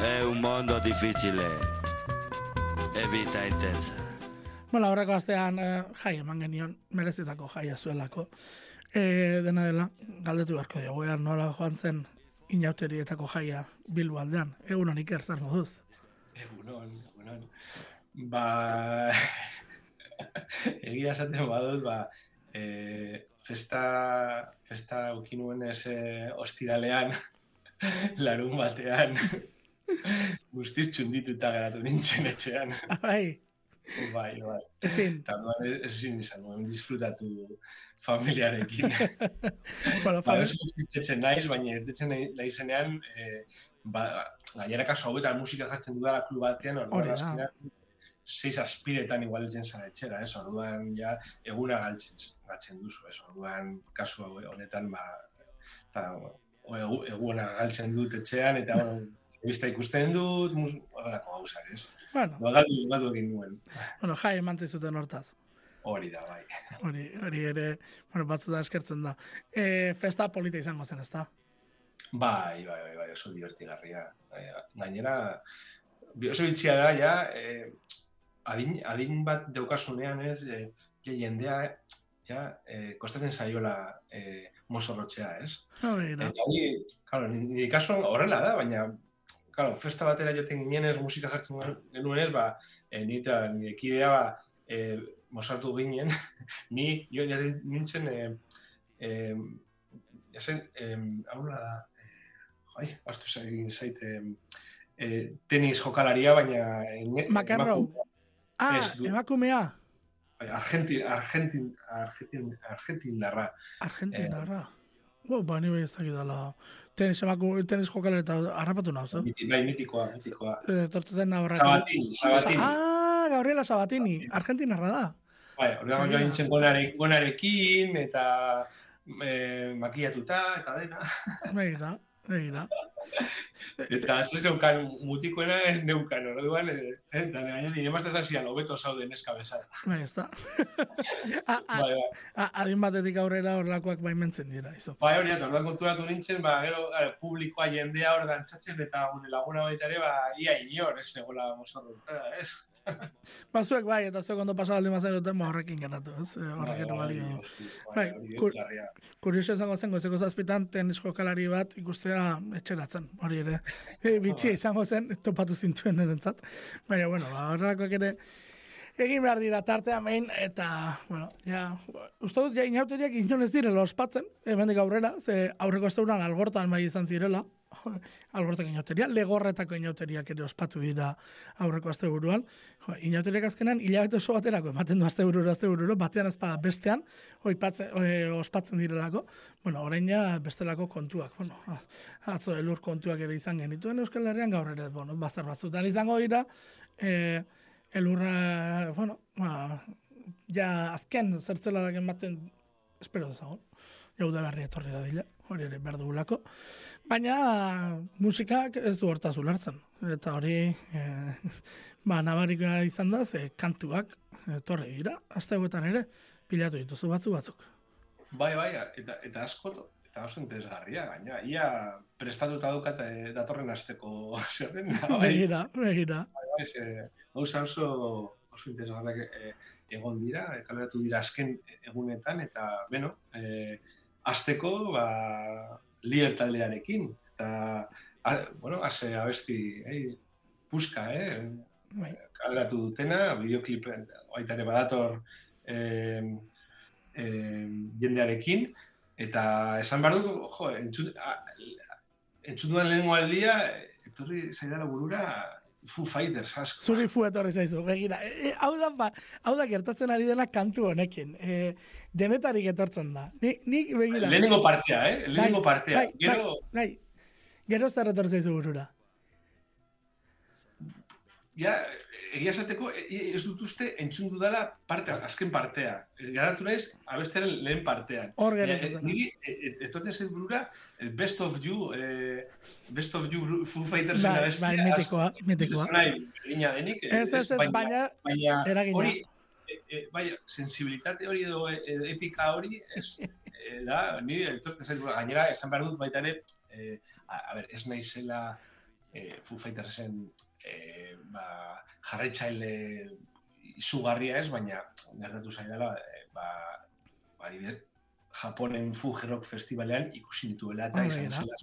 È un mondo difficile e vita intensa. Bueno, horreko astean eh, jai eman genion, merezitako jaia zuelako. E, dena dela, galdetu beharko dugu, ea nola joan zen inauterietako jaia bilbo aldean. Egun honik zer moduz. Egunon, egunon. Ba, egia esaten badut, ba, e, festa, festa ukinuen ez e, ostiralean, larun batean, guztiz txundituta geratu nintzen etxean. Bai, Bai, bai. ezin. Ez ezin izan nuen disfrutatu familiarekin. bueno, Ba, ez naiz, baina irtetzen nahi- naizenean, e, ba, gainera kasu hauetan musika jartzen dudala klub batean, orduan da. azkenean, seis aspiretan igual heltzen zara etxera, ez? Orduan ja eguna galtzen, galtzen duzu, ez? Orduan kasu honetan ba ta, egu, eguna galtzen dut etxean eta Bista ikusten dut, horrelako gauzak, ez? bueno, Ba, galdu, galdu egin nuen. bueno, jai eman zizuten hortaz. Hori da, bai. Hori, hori ere, bueno, batzutan eskertzen da. E, festa polita izango zen, ezta? Bai, bai, bai, bai, oso divertigarria. Bai, Gainera, oso bitxia da, ja, eh, adin, adin bat daukasunean ez, eh, jendea, ja, eh, kostatzen zaiola eh, mozorrotzea, ez? Hori da. Eta hori, claro, ni- nire kasuan horrela da, baina, claro, festa batera joten ginenez, musika jartzen genuenez, ba, e, ni eta nire kidea, ba, e, mozartu ginen, ni, jo, ja, nintzen, e, e, jasen, e, nola da, e, jai, bastu zain zaite, e, tenis jokalaria, baina... McEnroe. emakume- Ah, ez du. emakumea. bai, Argentin, Argentin, Argentin, Argentin darra. Argentinarra. Bo, ba, ni bai ez dakit dala. Tenis, emaku, tenis jokalera eta harrapatu nauzu. Miti, bai, mitikoa, mitikoa. Eh, Tortzen nabarrak. Sabatini, Sabatini. Ah, Gabriela Sabatini. Argentinarra da. Bai, orduan joan nintzen gonare, gonarekin, eta e, makillatuta, eta dena. Begira, begira. Eta ez neukan mutikoena ez neukan, orduan, e, eta gaina nire mazta zazian, hobeto zaude neska bezala. Bai, ez da. Bai, bai. adin batetik aurrera horrelakoak baimentzen dira, izo. Bai, hori, eta orduan konturatu nintzen, ba, gero, gara, publikoa jendea hor dantzatzen, eta gure laguna baita ere, ba, ia inor, ez egola mozorro, ez? Ba, zuek bai, eta zuek ondo pasado aldi mazen duten, horrekin geratu, ez? Eh, Horrekin bai, balio. Bai, hori kur- larria. Kurioso izango zen, goizeko zazpitan, tenis jokalari bat ikustea etxeratzen, hori ere. E, bitxia izango zen, topatu zintuen erentzat. Baina, bueno, ba, horrelakoak ere, egin behar dira tartean behin, eta, bueno, ja, uste dut, ja, inauteriak inon ez direla ospatzen, hemendik aurrera, ze aurreko esteuran algortan bai izan zirela, algortako inauteria, legorretako inauteriak ere ospatu dira aurreko asteburuan. Jo, inauteriak azkenan, hilabete oso baterako ematen du astebururo, astebururo, batean ezpada bestean, oipatzen, o, ospatzen direlako. Bueno, orain ja bestelako kontuak, bueno, atzo elur kontuak ere izan genituen Euskal Herrian gaur ere, bueno, bazter batzutan izango dira, e, elurra, bueno, ba, ja azken zertzela daken baten, espero dezagun, jaude berri etorri da dila, hori ere behar dugulako. Baina musikak ez du hortaz ulertzen. Eta hori, e, ba, nabarika izan da, ze kantuak etorri dira, azte hauetan ere, pilatu dituzu batzu batzuk. Bai, bai, eta, eta asko, eta oso interesgarria, gaina. Ia prestatuta daukat eh, datorren asteko zerrenda, bai. Begira, begira. bai, ze, gauza oso, oso interesgarriak eh, egon dira, eh, kaleratu dira azken egunetan, eta, beno, eh, azteko, ba, lier taldearekin, eta, a, bueno, haze abesti, eh, puska, eh, Bai. kaleratu dutena, bideoklip baita ere badator eh, eh, jendearekin, eta esan behar dut, jo, entzun, a, entzun duan lehenengo aldia, etorri zaidala burura Foo Fighters asko. Zuri fu etorri zaizu, begira. E, e, hau, da, ba, hau da gertatzen ari dena kantu honekin. E, denetarik etortzen da. Ni, ni begira. Lehenengo partea, eh? Lehenengo Bai, partea. bai, Gero, Bai, gero zer etorri zaizu burura. ja, egia esateko, e- ez dut uste entzun dudala partea, azken partea. Garatu naiz, abestearen lehen partean. Hor geratu e-. Niri, e- e- etorten zait burura, eh, Best of You, eh, Best of You Foo Fighters Bai, abestia. bai, mitikoa, mitikoa. Egina denik. eh, Ez, ez, ez, baina baina hori, e, e, bai, sensibilitate hori edo e, e, epika hori, ez, e, da, niri etortzen zait burura. Gainera, esan behar dut baita ere, e, a, a ber, ez naizela e, Foo Fightersen e, ba, jarraitzaile izugarria ez, baina gertatu zaidala, e, ba, ba, adibidez, Japonen Fuji Rock Festivalean ikusi dituela eta Ah, izan zela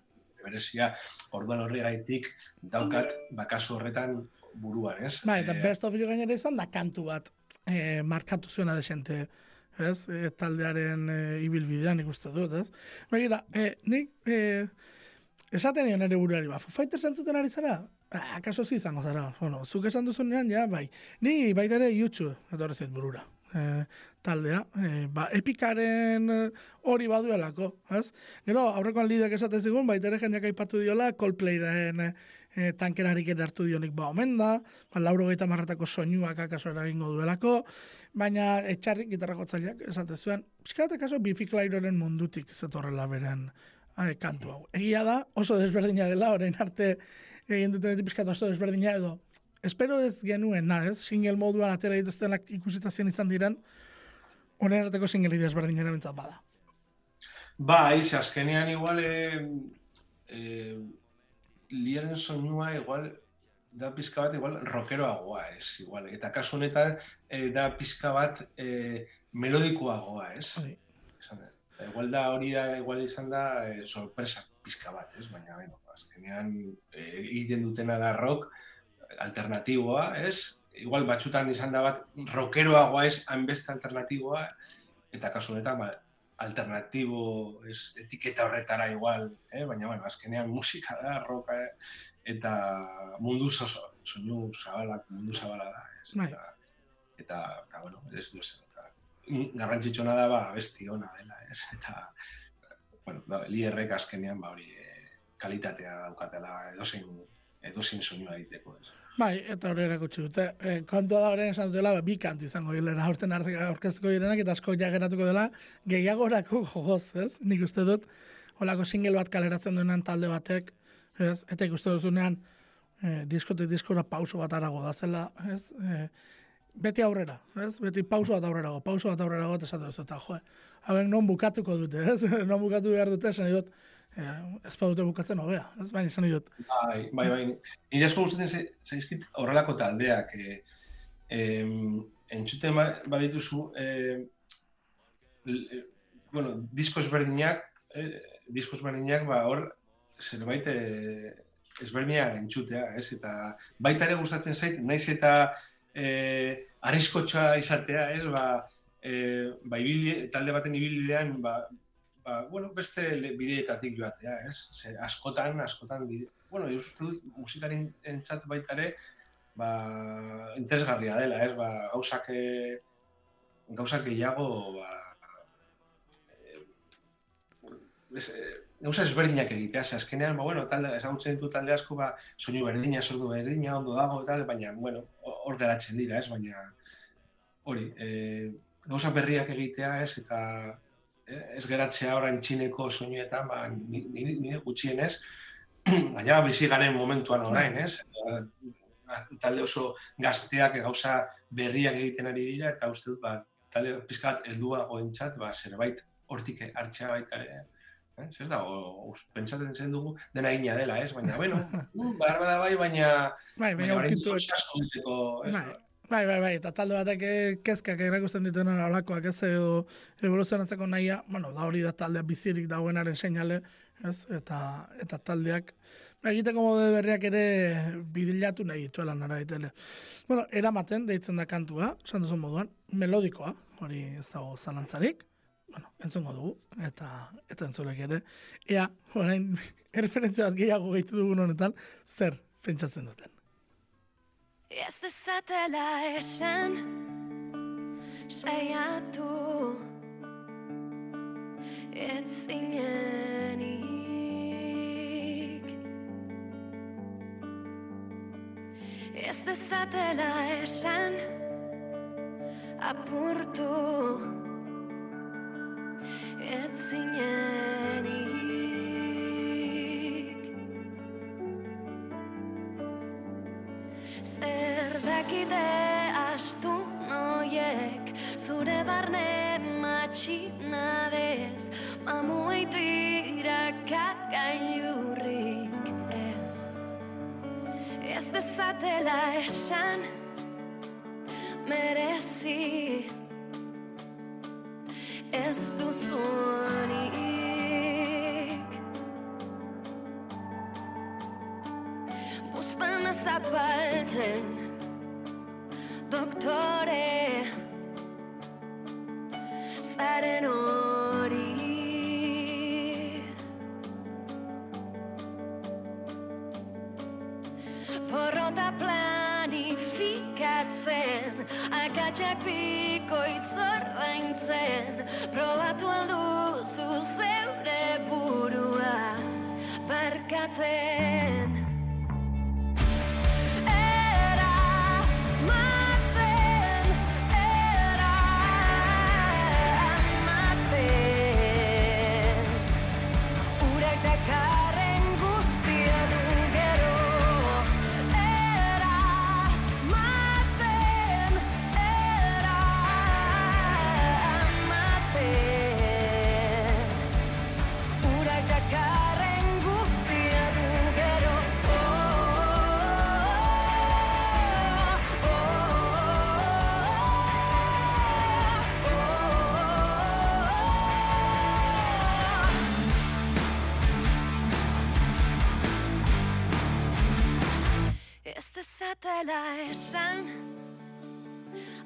berezia, orduan horregaitik daukat bakasu horretan buruan, ez? Bai, eta Eh, Best of You gainera izan da kantu bat eh, markatu zuena desente, ez? E, taldearen e, ibilbidean ikuste dut, ez? Begira, e, nik e, esaten nion ere buruari, ba, Foo Fighters entzuten ari zara? Ah, akaso zi izango zara. Bueno, zuk esan duzunean, ja, bai. Ni baita ere YouTube, etorri zait burura. E, taldea, e, ba, epikaren e, hori baduelako, ez? Gero, aurrekoan lideak esaten zigun, baita ere jendeak aipatu diola, Coldplayren e, e, tankerarik ere hartu dionik ba omen da, ba, lauro gaita marratako soinuak akaso eragingo duelako, baina etxarrik gitarrako tzaileak esate zuen, pixka bat akaso bifiklairoren mundutik zetorrela beren e, kantu hau. Egia da, oso desberdina dela, orain arte egin duten pixka bat oso desberdina edo, espero ez genuen, na, ez? Single moduan atera dituztenak ikusita zien izan diren, honen arteko single desberdinera bentsat bada. Bai, ze azkenean igual eh, eh, liaren soinua igual da pizka bat igual rockeroagoa, ez, igual. Eta kasu honetan eh, da pizka bat eh, melodikoagoa, ez? Esan, eta igual da hori da, igual izan da eh, sorpresa pizka bat, ez? Baina, bueno, azkenean eh, egiten dutena da rock alternatiboa, ez? Igual batzutan izan da bat rockeroagoa ez, hainbeste alternatiboa, eta kasu honetan, ba, alternatibo ez, etiketa horretara igual, eh? baina bueno, azkenean musika da, rock, eh? eta mundu oso, soinu zabalak, mundu zabala da, ez? Bai. Eta, eta, eta, bueno, ez eta garrantzitsuna da, ba, besti ona dela, ez? Eta, bueno, da, lierrek azkenean, ba, hori, eh, kalitatea daukatela edozein, edozein soinua egiteko, ez? Bai, eta hori erakutsi dute. E, kontua da horren esan dutela, ba, bi kantu izango direla, aurten aurkeztuko direnak, eta asko ja geratuko dela, gehiagorako gogoz, ez? Nik uste dut, holako single bat kaleratzen duenean talde batek, ez? Eta ikuste duzunean, e, diskotik diskora pauso bat arago da zela, ez? E, beti aurrera, ez? Beti pauso bat aurrerago, pauso bat aurrerago, eta esaten duzu, eta jo, hauek non bukatuko dute, ez? non bukatu behar dute, esan dut, e, ez dute bukatzen hobea, ez? Baina esan dut, Bai, bai, bai. Nire asko gustatzen za- zaizkit horrelako taldeak. E, em, entzuten ba- badituzu, e, l- e, bueno, disko ezberdinak, e, disko ezberdinak, ba, hor, zerbait e, ezberdina entzutea, ez? Eta baita ere gustatzen zait, naiz eta e, arriskotxa izatea, ez? Ba, e, ba, ibili, talde baten ibilidean, ba, ba, bueno, beste bideetatik joatea, ez? Ze, askotan, askotan, bide, bueno, uste dut musikaren entzat baita ere, ba, interesgarria dela, ez? Ba, gauzak, eh, gauzak gehiago, ba, ez, gauza ezberdinak egitea, ze azkenean, ba, bueno, talde, ezagutzen ditu talde asko, ba, soinu berdina, sordu berdina, ondo dago, tal, baina, bueno, hor geratzen dira, ez? Baina, hori, eh, gauza berriak egitea, ez? Eta eh, ez geratzea orain txineko soinuetan, ba, ni- ni- nire gutxienez, baina bizi garen momentuan orain, ez? Eh, talde oso gazteak gauza berriak egiten ari dira, eta uste dut, ba, talde pizkat helduago entzat, ba, zerbait hortik hartzea baita ere. Eh? Zer da, o, o, pentsatzen zen dugu dena egina dela, ez? Baina, bueno, mm, behar bada bai, baina, bai, baina orain asko? Bai, bai, bai, bai, eta talde batek eh, kezkak erakusten dituen olakoak ez edo evoluzionatzeko nahia, bueno, da hori da taldea bizirik dagoenaren seinale, ez? Eta, eta taldeak egiteko mode berriak ere bidilatu nahi dituela nara ditele. Bueno, eramaten deitzen da kantua, esan duzun moduan, melodikoa, hori ez dago zalantzarik, bueno, entzungo dugu, eta eta entzulek ere, ea, orain, erreferentzia bat gehiago gehitu dugun honetan, zer pentsatzen duten. Ez dezatela esan Saiatu. Ez zinenik Ez dezatela esan Apurtu Ez Zer dakite astu noiek Zure barne matxinadez Mamuei tiraka gailurrik ez. Ez dezatela esan merezi ez duzunik Buzpana zapaltzen doktore zaren hori planifikatzen Akatsak bikoitz ordaintzen Probatu alduzu zeure burua Barkatzen dezatela esan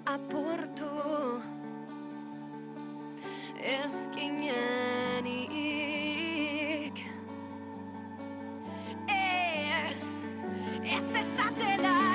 apurtu. Ezkinenik Ez, ez dezatela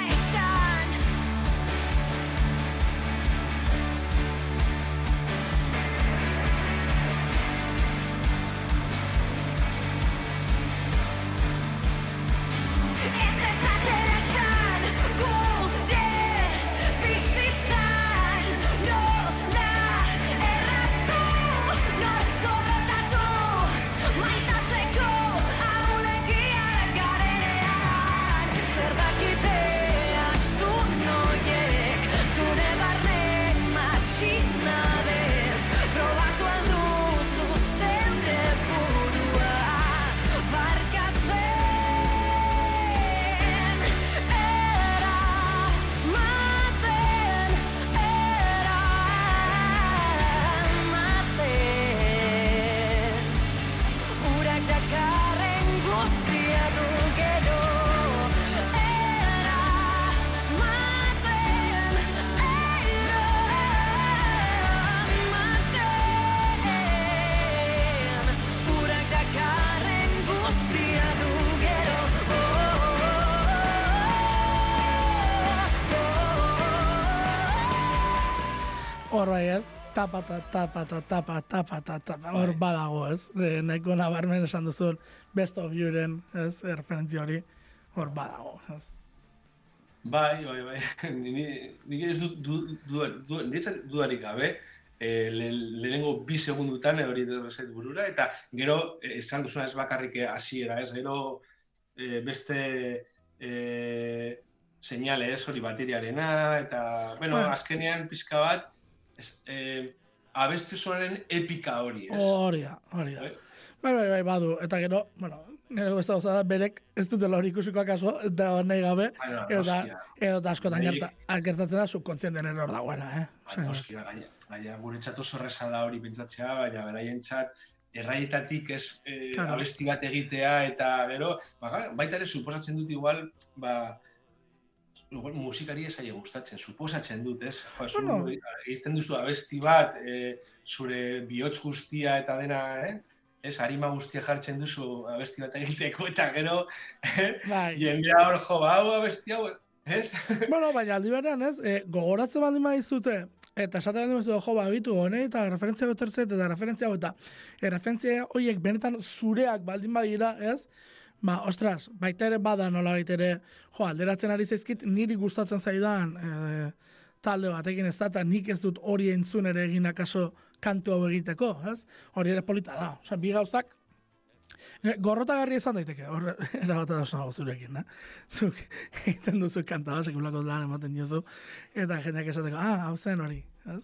Hor bai ez, tapata, tapata, tapa, tapata, tapa, hor Bai. badago ez. E, nahiko nabarmen esan duzun best of youren, ez, referentzia hori, hor badago, ez. Bai, bai, bai. Ni ni ez dut du, du, du, dudarik gabe, eh, le, lehenengo bi segundutan eh, hori zait burura, eta gero eh, esan duzuna ez bakarrik hasiera, ez gero eh, beste eh, seinale ez hori bateriarena, eta, Bueno. azkenean pizka bat, ez, eh, abestu zuaren epika hori, ez? Hori da, hori da. Bai. Bai, bai, bai, badu. Eta gero, bueno, nire beste gauza da, berek ez dutela hori ikusiko akaso, eta nahi gabe, Baina, edo da, hostia. edo da askotan gertatzen da, subkontzienten hor dagoela, eh? Bai, noski, gaina, gaina, guretzat oso erreza da hori pentsatzea, baina beraientzat erraietatik ez eh, Claro. abesti bat egitea eta gero, ba, ga- baita ere suposatzen dut igual, ba, igual musikari ez aile gustatzen, suposatzen dut, ez? Jo, zu, Bueno. egiten duzu abesti bat, eh, zure bihotz guztia eta dena, eh? Ez, harima guztia jartzen duzu abesti bat egiteko, eta gero, Bai. jendea hor jo, ba, hau abesti hau, ez? bueno, baina aldi berean ez, e, gogoratzen baldin badizute, eta esate baldin badizute, jo, babitu, hone, eta referentzia gotertzet, eta referentzia hau, eta e, referentzia horiek benetan zureak baldin badira, ez, ba, ostras, baita ere bada nola ere, jo, alderatzen ari zaizkit, niri gustatzen zaidan, e, talde batekin ez da, eta nik ez dut hori entzun ere egin akaso kantu hau egiteko, ez? Hori ere polita da. Osea, bi gauzak Gorrotagarria izan daiteke, hor erabata da oso zurekin, na? Zuk egiten duzu kanta bat, sekulako lan ematen diozu, eta jendeak esateko, ah, hau zen hori, ez?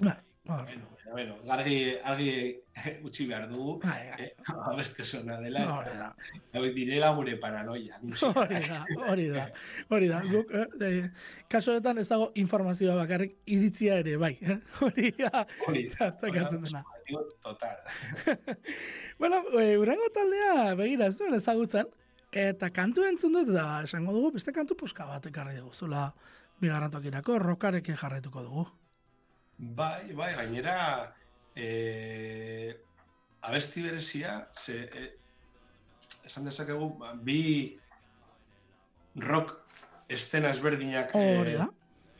Ba. Bueno, bueno, argi, argi utzi behar dugu, Bai, bai. eh, abeste zona dela, Hori da. hau direla gure paranoia. Hori da, hori da, hori da. Guk, eh, eh, kasu honetan ez dago informazioa bakarrik iritzia ere, bai. eh? Hori da, Hori da, hori dena. Total. Bueno, e, urango taldea, begira, ez duen ezagutzen, eta kantu entzun dut, da, esango dugu, beste kantu puska bat ekarri dugu, zula bigarren tokirako, rokarekin jarraituko dugu. Bai, bai, gainera, eh, abesti berezia, ze, eh, esan dezakegu, ba, bi rock estena ezberdinak da.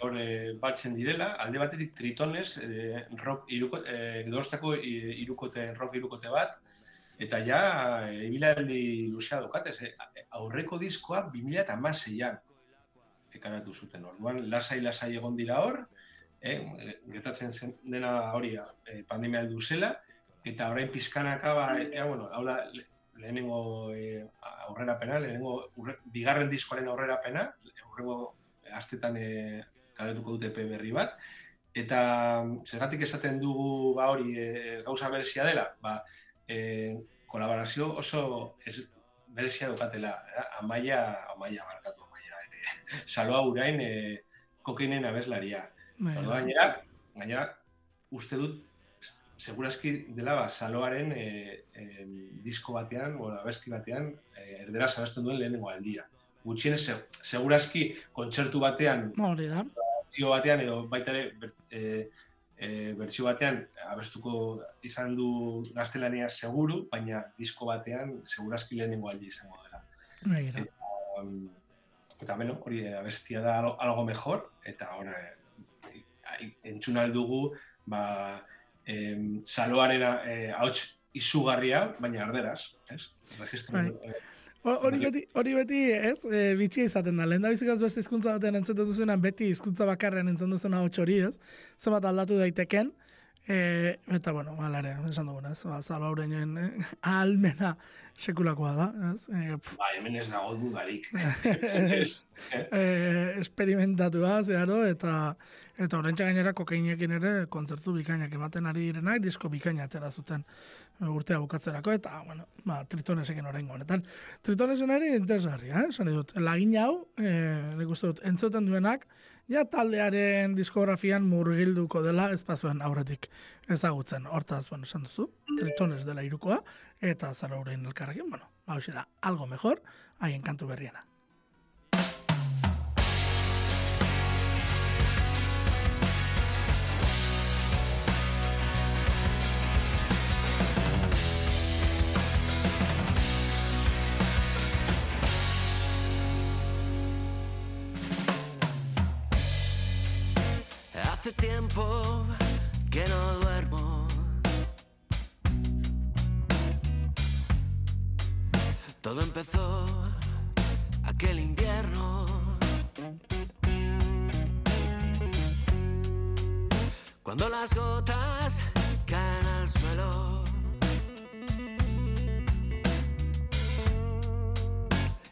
hor batzen direla, alde batetik tritones, eh, rock iruko, Donostako i- irukote, rock irukote bat, eta ja, ibilaldi luzea dukatez, eh, aurreko diskoa 2006an ekaratu zuten. Orduan, lasai-lasai egon dira hor, eh, gertatzen zen dena hori eh, pandemia heldu zela, eta orain pizkanaka, ba, eh, bueno, hau da, le- lehenengo eh, aurrerapena, lehenengo urre, bigarren diskoaren aurrerapena, aurrengo astetan karetuko dute EP berri bat, eta mm, zergatik esaten dugu ba hori eh, gauza berezia dela, ba, eh, kolaborazio oso ez, berezia dukatela, eh? amaia, amaia barkatu, amaia, ere, saloa urain eh, kokainen abeslaria. Bai, bai. gainera, gainera, uste dut, segurazki dela ba, saloaren e, e, disko batean, o abesti batean, e, erderaz abesten duen lehenengo aldia. Gutxienez, se, segurazki kontzertu batean, Hori da. batean, edo baita ere, e, e, bertsio batean abestuko izan du gaztelania seguru, baina disko batean segurazki lehenengo aldia izango dela. Begira. Um, eta beno, hori eh, abestia da algo, algo mejor, eta eh, entzun aldugu, ba, em, saloaren eh, ahots izugarria, baina arderaz, ez? Registro, Bai. eh, Ho- Hori beti, hori beti, ez, e, bitxia izaten da. Lehen da bizikaz beste hizkuntza batean entzuten duzuenan, beti hizkuntza bakarrean entzun duzuna hotx hori, ez? Zenbat aldatu daiteken, e, eta, bueno, hala ere, esan dugun, ez? Ba, haureinen eh, ahalmena sekulakoa da, ez? E, ba, hemen ez dago dudarik. ez, e, esperimentatua, zeharo, eta eta oraintxe gainera kokainekin ere kontzertu bikainak ematen ari direnak, disko bikaina atera zuten e, urtea bukatzerako, eta, bueno, ba, tritonesekin oraingo honetan. Tritonesen ere interesgarria, eh? Esan dut, lagin hau, e, nik uste dut, entzuten duenak, ja taldearen diskografian murgilduko dela ez bazuen aurretik ezagutzen. Hortaz, bueno, esan duzu, tritones dela irukoa, eta zaraurein elkarrekin, bueno, hau da, algo mejor, haien kantu berriena. Hace tiempo que no duermo. Todo empezó aquel invierno. Cuando las gotas caen al suelo.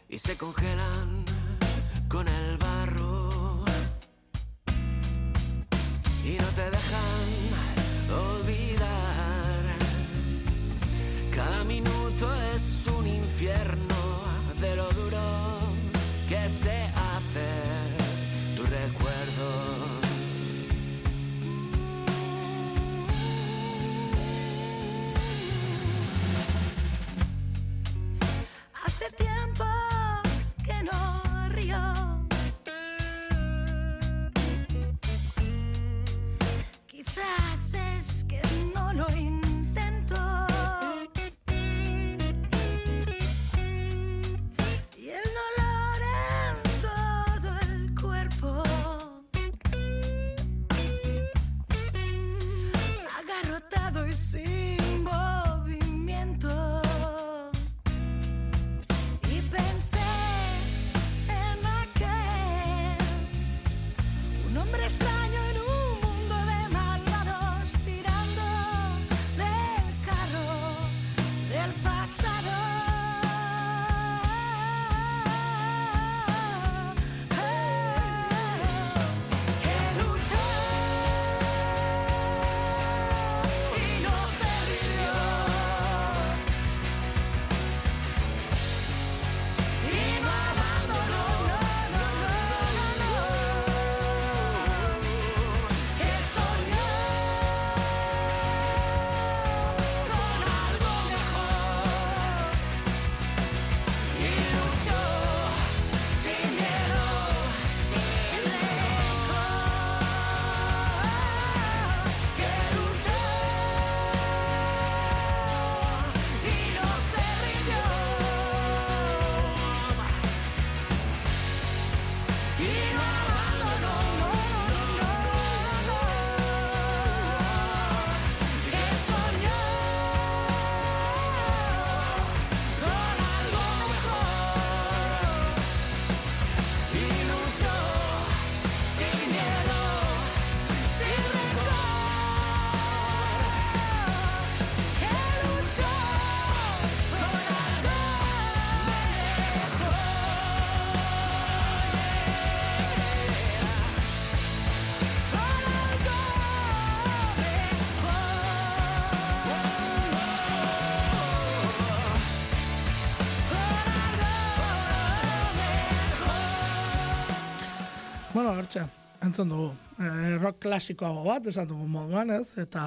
Y se congelan con el barro y no te dejan Bueno, hortxe, entzun dugu. E, rock klasikoago bat, esan dugu moduan, ez? Eta,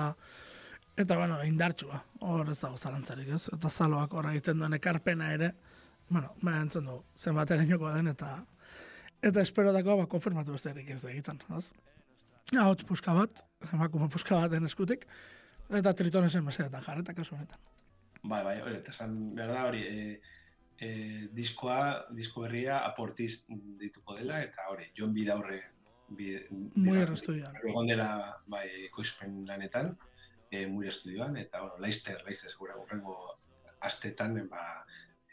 eta bueno, indartsua. Hor ez dago zalantzarik, ez? Eta zaloak hor egiten duen ekarpena ere. Bueno, ba, entzun dugu, zenbat erainoko den, eta eta esperotako, ba, konfirmatu besterik ez da egiten, ez? Ahots puska bat, emakume puska baten eskutik, eta tritonesen mesedetan jarreta kasu honetan. Bai, bai, hori, eta esan behar da hori, e, e, diskoa, disko berria aportiz dituko dela, eta hori, Jon Bidaurre bi, Muy estudioan. Egon dela, bai, ekoizpen lanetan, e, Muir estudioan, eta, bueno, Leicester, Leicester, gura, urrengo astetan, ba,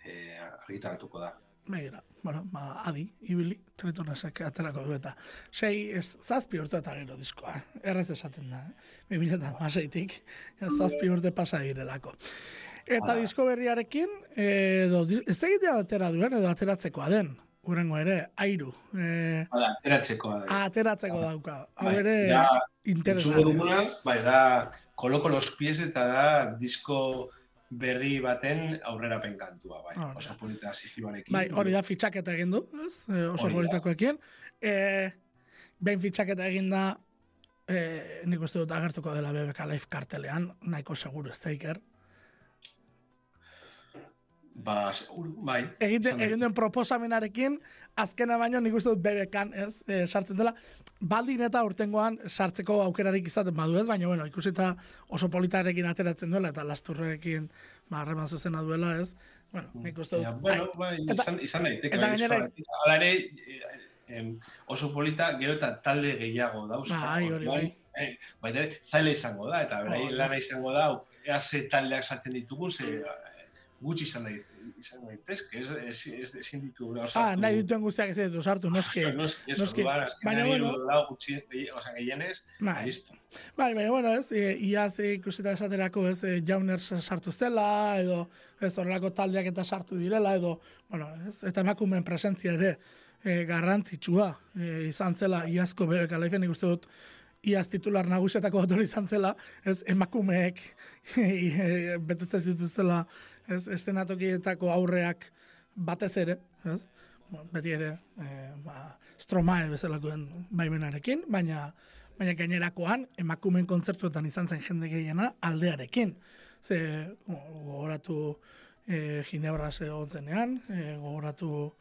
e, argitaratuko da. Begira, bueno, ba, adi, ibili, tritonesek aterako du eta sei, ez, zazpi urte eta gero diskoa, errez esaten da, eh? 2000 eta maseitik, zazpi urte pasa direlako. Eta Hala. disko berriarekin, edo, ez da egitea atera duen, edo ateratzekoa den, urengo ere, airu, e, Hala, eratzekoa da. ateratzeko dauka. Hau Bai, ere, da, interesgarria. duguna, bai, da, koloko los pies eta da disko berri baten aurrerapen kantua, bai. Hori da. Oso polita sigiloarekin. Bai, hori da fitxaketa egin du, ez? E, oso politakoekin. E, behin fitxaketa egin da, e, nik uste dut agertuko dela BBK Live kartelean, nahiko seguru ez da iker. Ba, seguru, bai. Egite, Esan nahi. egin duen proposamenarekin, azkena baino nik uste dut BBKan, ez, e, sartzen dela, baldin eta urtengoan sartzeko aukerarik izaten badu ez, baina bueno, ikusita oso politarekin ateratzen duela, eta lasturrekin, ba, harreman zuzena duela, ez, bueno, nik uste dut, Ja, bueno, ai, bai, izan, izan daiteke. eta bai, gainera-. Hala ere, eh, em, oso polita gero eta talde gehiago dauzka. Bai, hori bai. Eh, baita ere, zaila izango da, eta berai Hori. lana izango da, ea ze taldeak sartzen ditugu, ze gutxi izan daiz, izan daitezke, ez, ez, ez, ezin ditu ah, nahi dituen guztiak ez ditu sartu, noski, Noski, eso, noski. duan, azkenean Baina, bueno. lau gutxi, osea, gehienez, bai, listo. Bai, baina, bueno, ez, e, iaz e, ikusita esaterako, ez, e, jauners sartu zela, edo, ez, horrelako taldeak eta sartu direla, edo, bueno, ez, eta emakumeen presentzia ere e, garrantzitsua e, izan zela, iazko BBK Lifeen ikuste dut, iaz titular nagusietako bat izan zela, ez, emakumeek e, betetzen zituztela, ez, estenatokietako aurreak batez ere, ez, bueno, beti ere, e, ba, stromae bezalakoen baimenarekin, baina, baina gainerakoan emakumeen kontzertuetan izan zen jende gehiena aldearekin. Ze gogoratu e, Ginebras egon zenean, e, gogoratu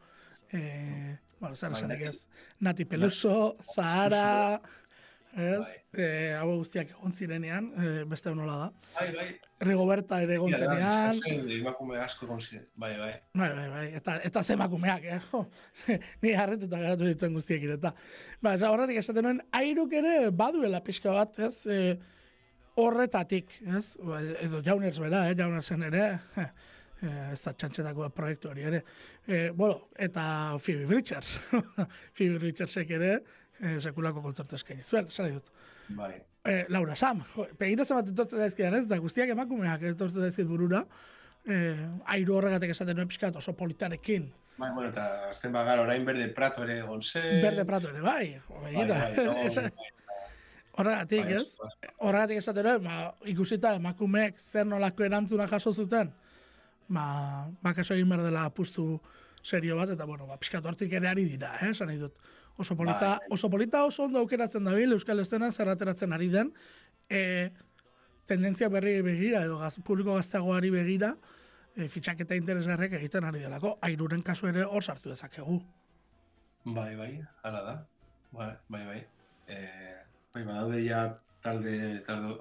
e, bueno, zer esanik Nati- ez, Nati Peluso, Zahara, ez, Bai. e, hau guztiak egon zirenean, e, beste nola da. Bai, bai. Rigoberta ere egon zenean, emakume asko egon ziren. Bai, bai. Bai, bai, bai, eta, eta zemakumeak, eh? Jo, Ni harrituta geratu ditzen guztiek eta. Ba, eta horretik esaten nuen, airuk ere baduela pixka bat, ez? E, horretatik, ez? Ba, Edo jauners bera, eh? Jaunersen ere, eh, eh, ez da txantxetako proiektu hori ere. E, bueno, eta Phoebe Richards. Phoebe Richardsek ere, eh, sekulako kontzertu eskaini zuen, zara dut. Bai. Eh, Laura Sam, pegita zenbat etortzen daizkidan ez, da guztiak emakumeak etortzen daizkit burura. Eh, airu horregatik esaten nuen pixkat oso politarekin. Bai, bueno, eta azten bagar orain berde prato ere egon zen. Berde Prato ere, bai. Bai, bai, no, Esa- bai, Horregatik, bai, ez? Horregatik esaten nuen, ba, ikusita emakumeek zer nolako erantzuna jaso zuten, ba, ba kaso egin behar dela apustu serio bat, eta bueno, ba, pixkat hortik ere ari dira, eh, esan nahi dut. Oso polita, Bai. oso polita oso ondo aukeratzen dabil, Euskal Estenan zer ateratzen ari den, e, tendentzia berri begira, edo gaz, publiko gazteagoari begira, e, fitxaketa interesgarrek egiten ari delako, airuren kasu ere hor sartu dezakegu. Bai, bai, hala da. Bai, bai, bai. E, bai, badaude ja talde, talde,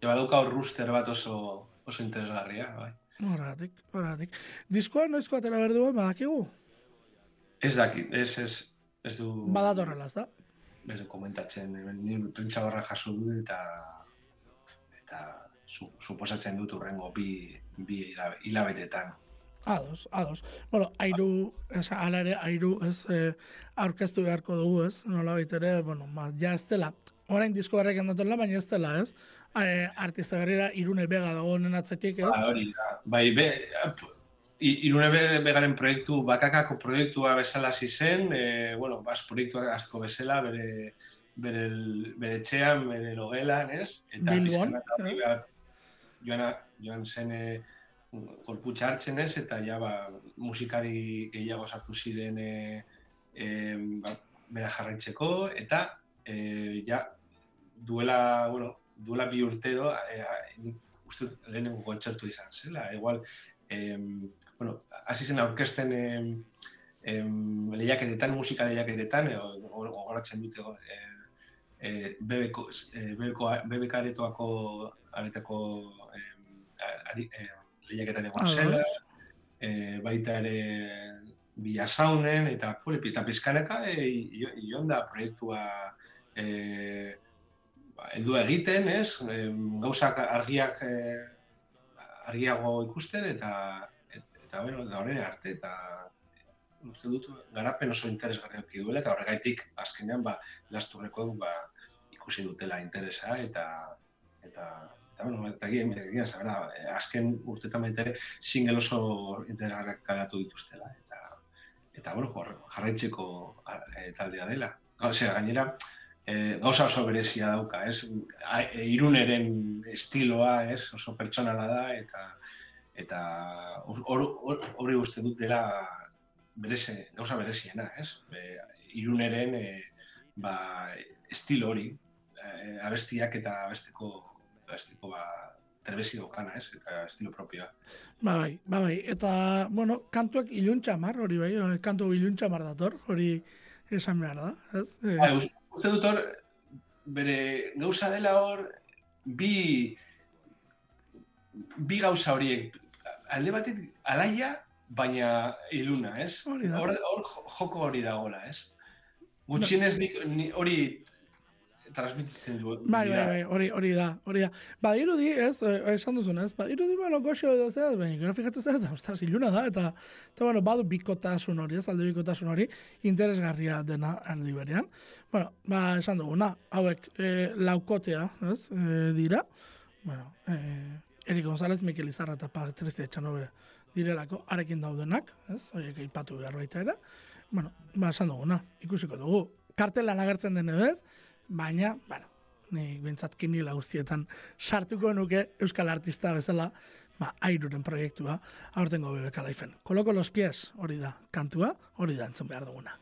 ja badauka hor rooster bat oso, oso interesgarria, bai. Horregatik, horregatik. Diskoa noizko atera behar duen, badakigu? Ez dakit, ez, ez, ez du... Badatorrela, ez da? Ez du komentatzen, ni prentsa barra jaso dut eta eta su, suposatzen dut urrengo bi, bi hilabe- hilabetetan. Ados, ados. Bueno, airu, ez, ala ere, airu, ez, eh, aurkeztu beharko dugu, ez, nola ere, bueno, ma, ja ez dela, orain disko barrek endotela, baina ez dela, ez, eh, artista berrira irune bega dago honen atzetik, ez, Ba, hori da. Bai, be, irune be- begaren proiektu, bakakako proiektua bezala hasi zen, e, bueno, bas proiektuak asko bezala, bere, bere, bere etxean, bere logelan, ez? Eta bat joan, joan zen e, korputxa hartzen ez, eta ja ba, musikari gehiago sartu ziren e, e, ba, bera jarraitzeko, eta e, ja, duela, bueno, duela bi urte edo, e, uste lehenengo kontzertu izan zela, igual, em, bueno, hasi zen aurkezten em, em, lehiaketetan, musika lehiaketetan, e, gogoratzen dute, e, e, bebeko, e, bebeko, bebek aretoako, aretako em, ari, e, lehiaketan egon zela, e, baita ere bilasaunen, eta pole, eta pizkaneka e, jo- joan da proiektua e, ba, heldua egiten, ez? Em, gauzak argiak e, argiago ikusten eta et, eta da horren arte eta uste dut garapen oso interesgarria duela eta horregaitik azkenean ba lasturreko ba ikusi dutela interesa eta eta eta bueno, eta egin zabera, azken urtetan baita ere single oso interesgarriak kalatu dituztela eta eta bueno, jarraitzeko e, taldea dela. Osea, gainera, e, gauza oso berezia dauka, ez? E, iruneren estiloa, ez? Oso pertsonala da eta eta hor- hor- hori uste dut dela bereze, gauza bereziena, ez? E, iruneren e, ba, estilo hori, e, abestiak eta abesteko abesteko ba, trebesi daukana, ez? Eta estilo propioa. Ba bai, ba bai. Eta, bueno, kantuak iluntxamar, hori bai, kantu iluntxamar dator, hori esan behar da, ez? Bai, uste, uste dut hor, bere gauza dela hor, bi, bi gauza horiek, alde batetik alaia, baina iluna, ez? Hor, hor jo- joko hori dagoela, ez? Gutxienez nik, ni, hori transmititzen du. Bai, bai, bai, hori, hori da, hori da. Ba, irudi, ez, eh, esan duzun, ez, ba, irudi, bueno, goxo edo zera, baina, gero fijatzen zera, eta, ostras, iluna da, eta, eta, bueno, badu bikotasun hori, ez, alde bikotasun hori, interesgarria dena aldi berean. Bueno, ba, esan duguna, hauek, eh, laukotea, ez, eh, dira, bueno, eh, Erik González, Mikel Izarra eta Patrizia Etxanobe direlako, arekin daudenak, ez, horiek aipatu behar baita ere, bueno, ba, esan duguna, ikusiko dugu. Kartelan agertzen den ez, baina, bueno, nik bintzat kinila guztietan sartuko nuke Euskal Artista bezala, ba, airuren proiektua, aurtengo bebeka laifen. Koloko los pies, hori da, kantua, hori da entzun behar duguna.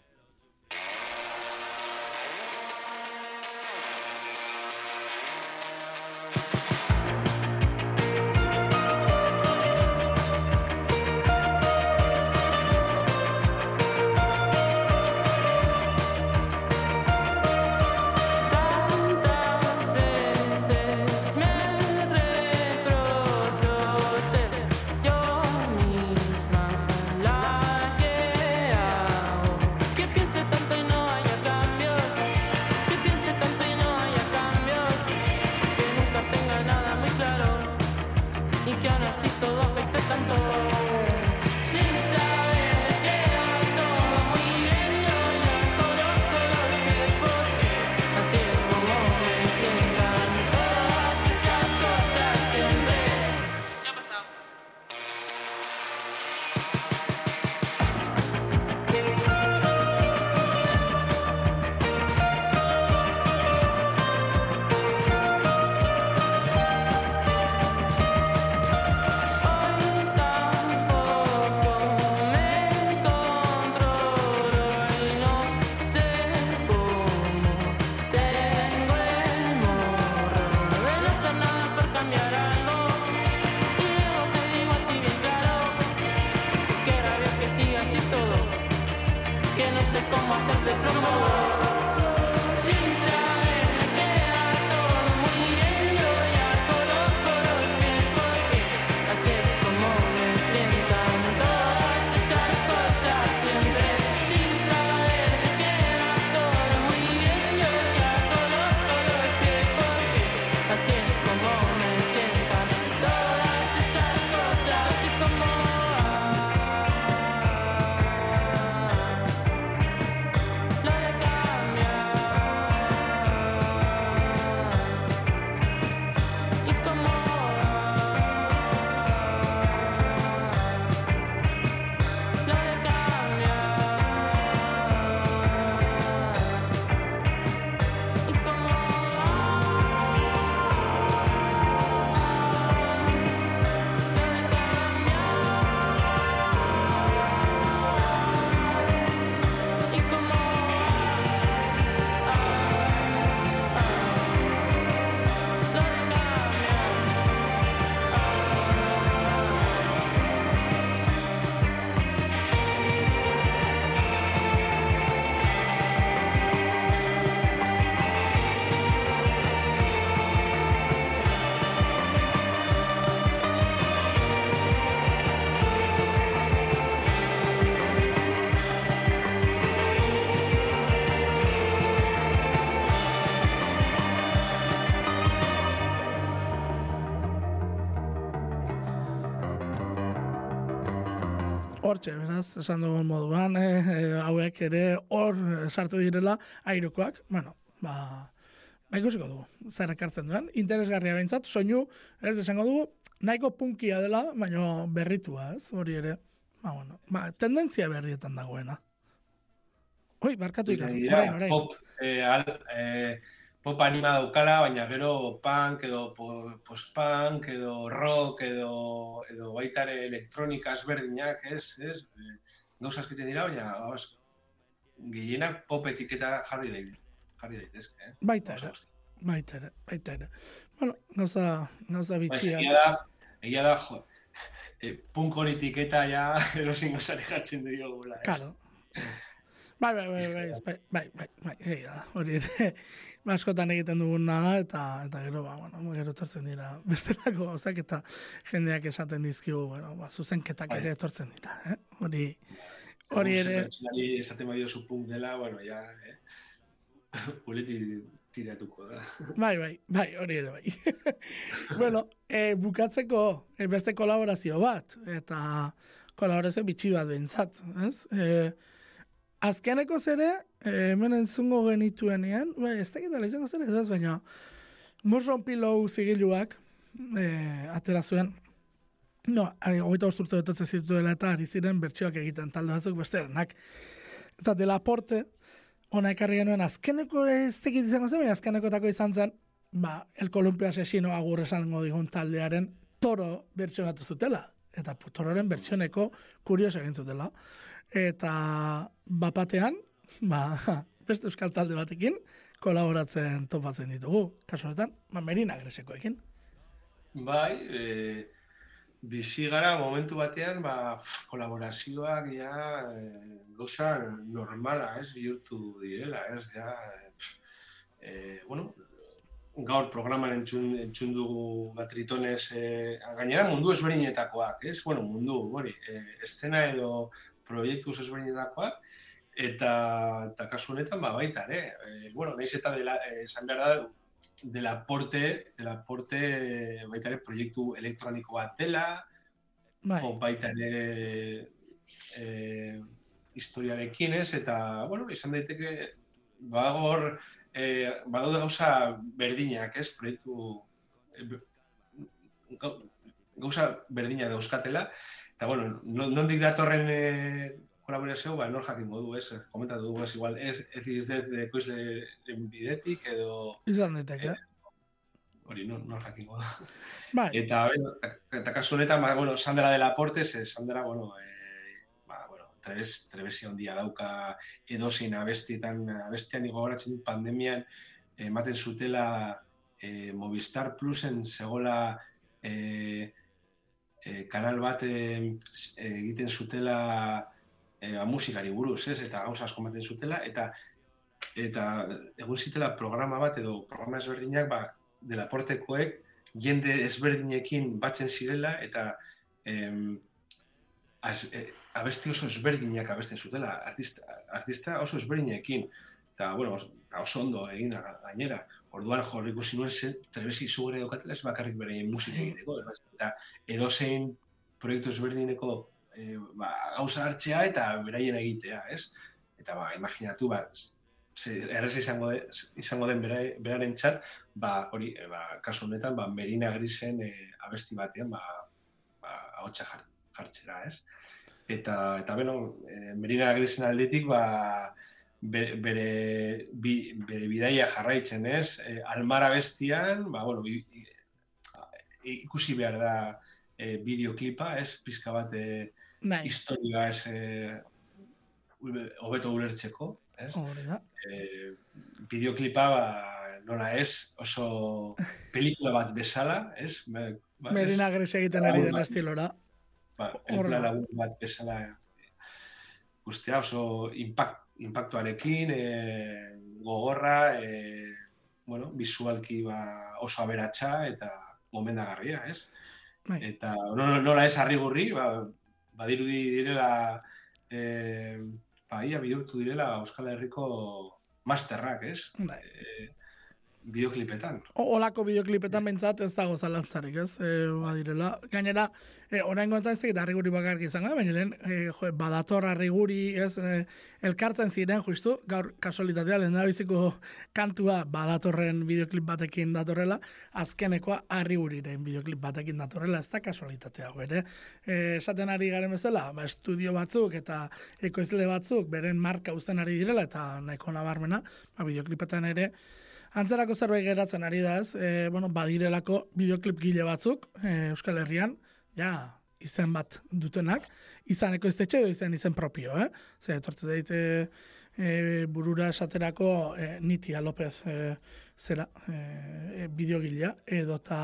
Hortxe, beraz, esan dugun moduan, e, hauek ere hor sartu direla airekoak, bueno, ba, ba ikusiko dugu, zer ekartzen duen, interesgarria behintzat, soinu, ez esango dugu, nahiko punkia dela, baina berritua, ez, hori ere, ba, bueno, ba, tendentzia berrietan dagoena. Oi, barkatu Dira, orain, orain. Pop, eh, al, eh, pop anima daukala, baina gero punk edo po- post-punk edo rock edo, edo baita ere elektronika ezberdinak, ez, ez? Eh, gauza askiten dira, baina gehienak pop etiketa jarri daite. Jarri daitezke, eh? Baita ere, baita ere, baita ere. Bueno, gauza, gauza Ba, bitxia. egia da, egia da, jo, eh, punk hori etiketa ja erosin gozari jartzen du gula, ez? Claro. Bai, bai, bai, bai, bai, bai, bai, bai, egia da, hori ere, ba, askotan egiten duguna da, eta, eta gero, ba, bueno, gero etortzen dira, bestelako gauzak eta jendeak esaten dizkigu, bueno, ba, zuzenketak Bai. ere etortzen dira, eh? Hori, hori ere, esaten badio zu punk dela, bueno, ja, eh? Uleti tiratuko da. bai, bai, bai, hori ere bai. bueno, e, bukatzeko e, beste kolaborazio bat, eta kolaborazio bitxi bat behintzat, ez? E, azkeneko zere, e, hemen entzungo genituenean, bai, ez dakit dela izango zer ez, baina Musron Pillow zigiluak e, atera zuen, no, hogeita bost urte betetzen zituela eta ari ziren bertsioak egiten talde batzuk besterenak. Eta dela porte, ona ekarri genuen azkeneko ez dakit izango zen, baina azkenekotako izan zen, ba, El Columpio Asesino agur esango digun taldearen toro bertsionatu zutela. Eta tororen bertsioneko kurioso egin zutela. Eta bapatean, ba, beste euskal talde batekin, kolaboratzen topatzen ditugu. Kasu honetan, ba, Merina Gresekoekin. Bai, e, bizi gara momentu batean, ba, pf, kolaborazioak ja e, gauza normala, ez, bihurtu direla, ez, ja, e, pf, e, bueno, gaur programan entzun, entzun dugu batritones, e, gainera mundu ezberdinetakoak, ez, bueno, mundu, hori, e, eszena edo proiektu ezberdinetakoak, eta, eta kasu honetan, ba, baita, ere, e, bueno, nahiz eta dela, e, esan behar da, delaporte, delaporte baita ere proiektu elektroniko bat dela, Bai, o baita ere e, historiarekin ez, eta, bueno, izan daiteke, bagor, e, badaude gauza berdinak, ez, proiektu e, gau- gauza berdina dauzkatela, eta, bueno, non- nondik datorren e, kolaborazio, ba, nor jakingo du, ez, komentatu dugu, ez, igual, ez, ez izdet de ekoizleen bidetik, edo, izan daiteke. hori, nor, nor jakingo du. Bai, Eta, bueno, eta, kasu honetan, ba, bueno, Sandra de la Porte, ze Sandra, bueno, e, ba, bueno, trebes, trebesi handia dauka edozein abestietan, abestian gogoratzen dut pandemian, ematen zutela e, Movistar Plusen segola e, e, kanal bat e, egiten zutela e, musikari buruz, ez? Eta gauza asko ematen zutela, eta eta egun zitela programa bat edo programa ezberdinak ba, delaportekoek jende ezberdinekin batzen zirela eta em, az, e, abesti oso ezberdinak abesten zutela, artista, artista oso ezberdinekin. Eta, bueno, oso ondo egin gainera. Orduan jo ikusi nuen zen izugarri daukatela ez bakarrik beraien musika egiteko. ez? Eta edozein proiektu ezberdineko e, ba, gauza hartzea eta beraien egitea, ez? Eta ba, imaginatu, ba, errez izango, de, izango den bera, beraren txat, ba, hori, e, ba, kasu honetan, ba, Merina Grisen e, abesti batean, ba, ba, ahotsa jar, jartzera, ez? Eta, eta beno, e, Merina Grisen aldetik, ba, be- bere, bi, bere bidaia jarraitzen, ez? E, almara bestian, ba, bueno, bi, ikusi behar da e, bideoklipa, ez? Pizka bat e, bai, historia ez e, hobeto ulertzeko, ez? hori da. E, bideoklipa ba, nola ez, oso pelikula bat bezala, ez? Ba, ba? Merina Grese egiten ari den estilora. ba, pelikula labur bat bezala guztia oso impact, impactuarekin, e, gogorra, e, bueno, visualki ba, oso aberatsa eta gomendagarria, ez? Bai. Eta no, no, nola ez harrigurri, ba, badirudi direla e, ba, ia bihurtu direla Euskal Herriko masterrak, ez? Bai. E, bideoklipetan. O- Olako bideoklipetan bentsat ez dago zalantzarik, ez? E, badirela. Gainera, e, orain gontan ez da harriguri bakarrik izango, baina lehen, e, jo, badator harriguri, ez? E, elkartzen ziren, justu, gaur kasualitatea, lehen da biziko kantua badatorren bideoklip batekin datorrela, azkenekoa harriguriren bideoklip batekin datorrela, ez da kasualitatea, ere. Esaten ari garen bezala, ba, estudio batzuk eta ekoizle batzuk beren marka uzten ari direla, eta nahiko nabarmena, ba, bideoklipetan ere, Antzerako zerbait geratzen ari da ez, e, bueno, badirelako bideoklip gile batzuk e, Euskal Herrian, ja, izen bat dutenak, izaneko iztetxe edo izan izen propio, eh? Ze, etortze daite e, burura esaterako e, Nitia López e, zera, e, bideogilea, edo eta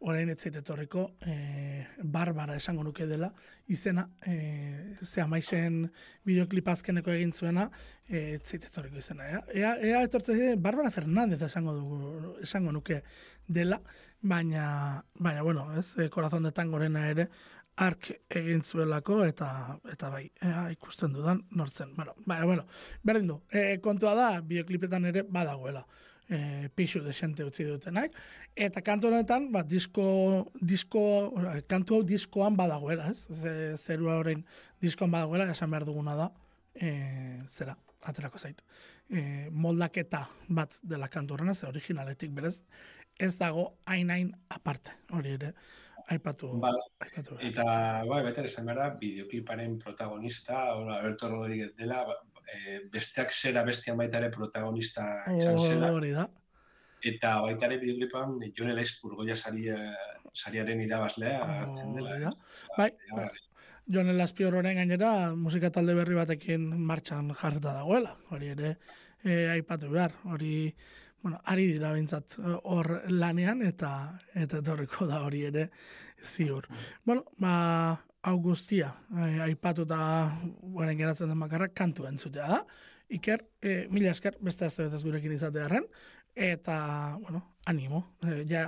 orain ez etorriko e, Barbara esango nuke dela, izena, e, ze amaizen bideoklip azkeneko egin zuena, e, ez zait etorriko izena. Ea, ea, ea etortze Barbara Fernandez esango, dugu, esango nuke dela, baina, baina bueno, ez, e, Corazón de Tangorena ere, ark egin zuelako eta eta bai, ea, ikusten dudan nortzen. Bueno, baina, bueno, berdin du. E, kontua da, bideoklipetan ere badagoela e, pixu desente utzi dutenak. Eta kantu honetan, ba, disko, disko, kantu hau diskoan badagoela, ez? Ze, zerua orain diskoan badagoela, esan behar duguna da, e, zera, aterako zaitu. E, moldaketa bat dela kantu horrena, ze originaletik berez, ez dago hain-hain aparte, hori ere, aipatu, Bai. aipatu. Eta, bai, baita esan behar da, bideokliparen protagonista, hola, Alberto Rodríguez dela, ba, eh, besteak zera bestian baita ere protagonista izan zela. Hori da. Eta baita ere bideoklipan Jon Elaiz Burgoia saria, sariaren irabazlea hartzen dela. Hori da. eh? Bai, bai. Jon Elazpiororen gainera musika talde berri batekin martxan jarrita dagoela. Hori ere e, aipatu behar. Hori, bueno, ari dira bintzat hor lanean eta eta etorriko da hori ere ziur. Bueno, ba, hau guztia e, aipatu eta guaren geratzen den bakarra kantu entzutea da. Iker, e, mila esker, beste azte betez gurekin izatearen, eta, bueno, animo. E, ja,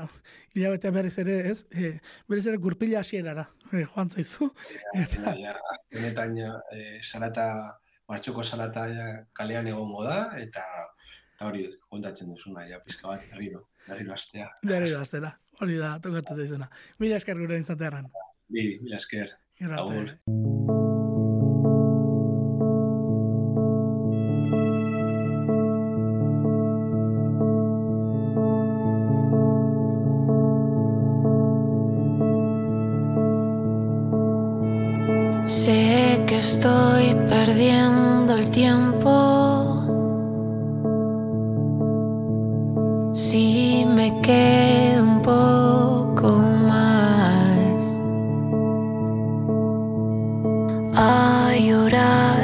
hilabete berriz ere, ez? E, berriz ere gurpila hasierara e, joan zaizu. ja, ja, benetan ja, eh, salata, martxoko salata ja, kalean egongo da, eta eta hori kontatzen duzuna, ja, pizka bat, berriro, berriro astea. Berriro aztera. Hori da, tokatu zaizuna. Mila esker gure izatearen. Bi, mila esker. Sé que estoy perdiendo el tiempo llorar.